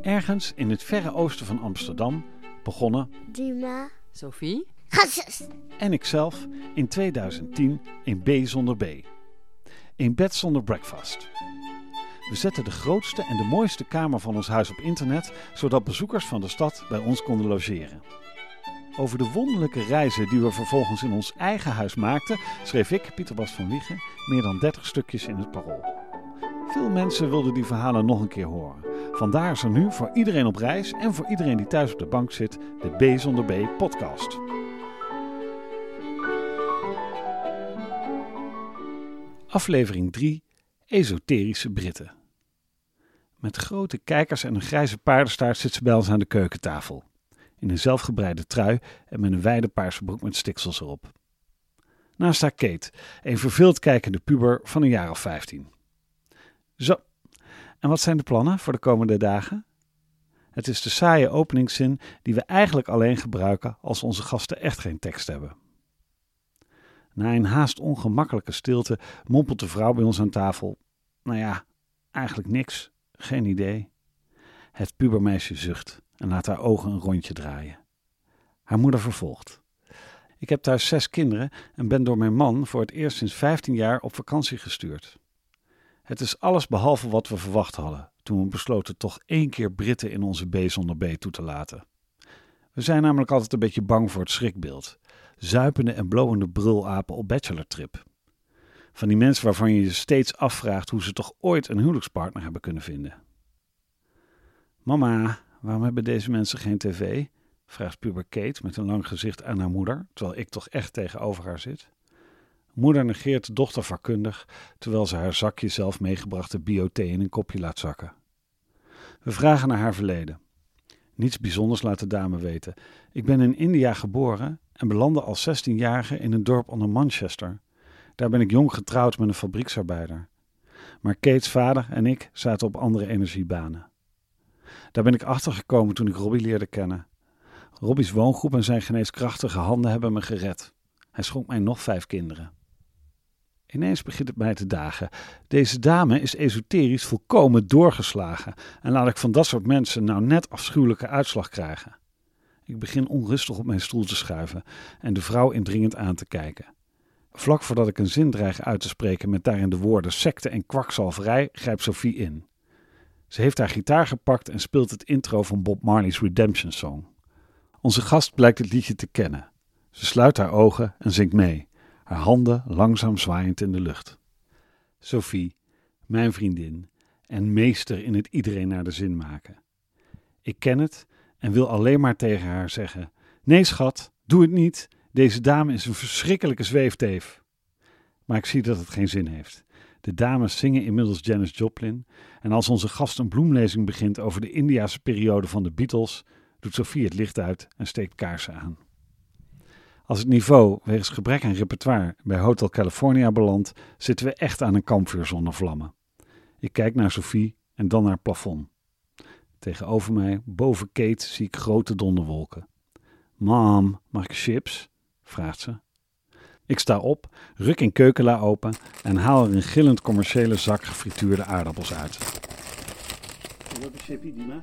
Ergens in het verre oosten van Amsterdam begonnen Dima. Sophie? Gassus. en ikzelf in 2010 in B zonder B. In bed zonder breakfast. We zetten de grootste en de mooiste kamer van ons huis op internet, zodat bezoekers van de stad bij ons konden logeren. Over de wonderlijke reizen die we vervolgens in ons eigen huis maakten, schreef ik, Pieter Bas van Wiegen, meer dan 30 stukjes in het parool. Veel mensen wilden die verhalen nog een keer horen. Vandaar is er nu voor iedereen op reis en voor iedereen die thuis op de bank zit, de B zonder B podcast. Aflevering 3: Esoterische Britten. Met grote kijkers en een grijze paardenstaart zit ze bij ons aan de keukentafel. In een zelfgebreide trui en met een wijde paarse broek met stiksels erop. Naast haar Kate, een verveeld kijkende puber van een jaar of 15. Zo, en wat zijn de plannen voor de komende dagen? Het is de saaie openingszin die we eigenlijk alleen gebruiken als onze gasten echt geen tekst hebben. Na een haast ongemakkelijke stilte mompelt de vrouw bij ons aan tafel: Nou ja, eigenlijk niks, geen idee. Het pubermeisje zucht en laat haar ogen een rondje draaien. Haar moeder vervolgt. Ik heb thuis zes kinderen en ben door mijn man voor het eerst sinds 15 jaar op vakantie gestuurd. Het is alles behalve wat we verwacht hadden toen we besloten toch één keer Britten in onze B zonder B toe te laten. We zijn namelijk altijd een beetje bang voor het schrikbeeld. Zuipende en blowende brulapen op bachelortrip. Van die mensen waarvan je je steeds afvraagt hoe ze toch ooit een huwelijkspartner hebben kunnen vinden. Mama, waarom hebben deze mensen geen tv? vraagt puber Kate met een lang gezicht aan haar moeder, terwijl ik toch echt tegenover haar zit. Moeder negeert de dochter vakkundig, terwijl ze haar zakje zelf meegebrachte biothee in een kopje laat zakken. We vragen naar haar verleden. Niets bijzonders laat de dame weten. Ik ben in India geboren en belandde als 16-jarige in een dorp onder Manchester. Daar ben ik jong getrouwd met een fabrieksarbeider. Maar Kate's vader en ik zaten op andere energiebanen. Daar ben ik achtergekomen toen ik Robbie leerde kennen. Robbie's woongroep en zijn geneeskrachtige handen hebben me gered. Hij schonk mij nog vijf kinderen. Ineens begint het mij te dagen. Deze dame is esoterisch volkomen doorgeslagen. En laat ik van dat soort mensen nou net afschuwelijke uitslag krijgen. Ik begin onrustig op mijn stoel te schuiven en de vrouw indringend aan te kijken. Vlak voordat ik een zin dreig uit te spreken met daarin de woorden secte en kwakzalverij, grijpt Sophie in. Ze heeft haar gitaar gepakt en speelt het intro van Bob Marley's Redemption Song. Onze gast blijkt het liedje te kennen. Ze sluit haar ogen en zingt mee haar handen langzaam zwaaiend in de lucht. Sophie, mijn vriendin en meester in het iedereen naar de zin maken. Ik ken het en wil alleen maar tegen haar zeggen: Nee, schat, doe het niet. Deze dame is een verschrikkelijke zweefteef. Maar ik zie dat het geen zin heeft. De dames zingen inmiddels Janis Joplin. En als onze gast een bloemlezing begint over de Indiase periode van de Beatles, doet Sophie het licht uit en steekt kaarsen aan. Als het niveau wegens gebrek aan repertoire bij Hotel California belandt, zitten we echt aan een kampvuur zonder vlammen. Ik kijk naar Sophie en dan naar het plafond. Tegenover mij, boven Kate, zie ik grote donderwolken. Mam, mag ik chips? vraagt ze. Ik sta op, ruk een keukenla open en haal er een gillend commerciële zak gefrituurde aardappels uit. Wat een chipie, Dina?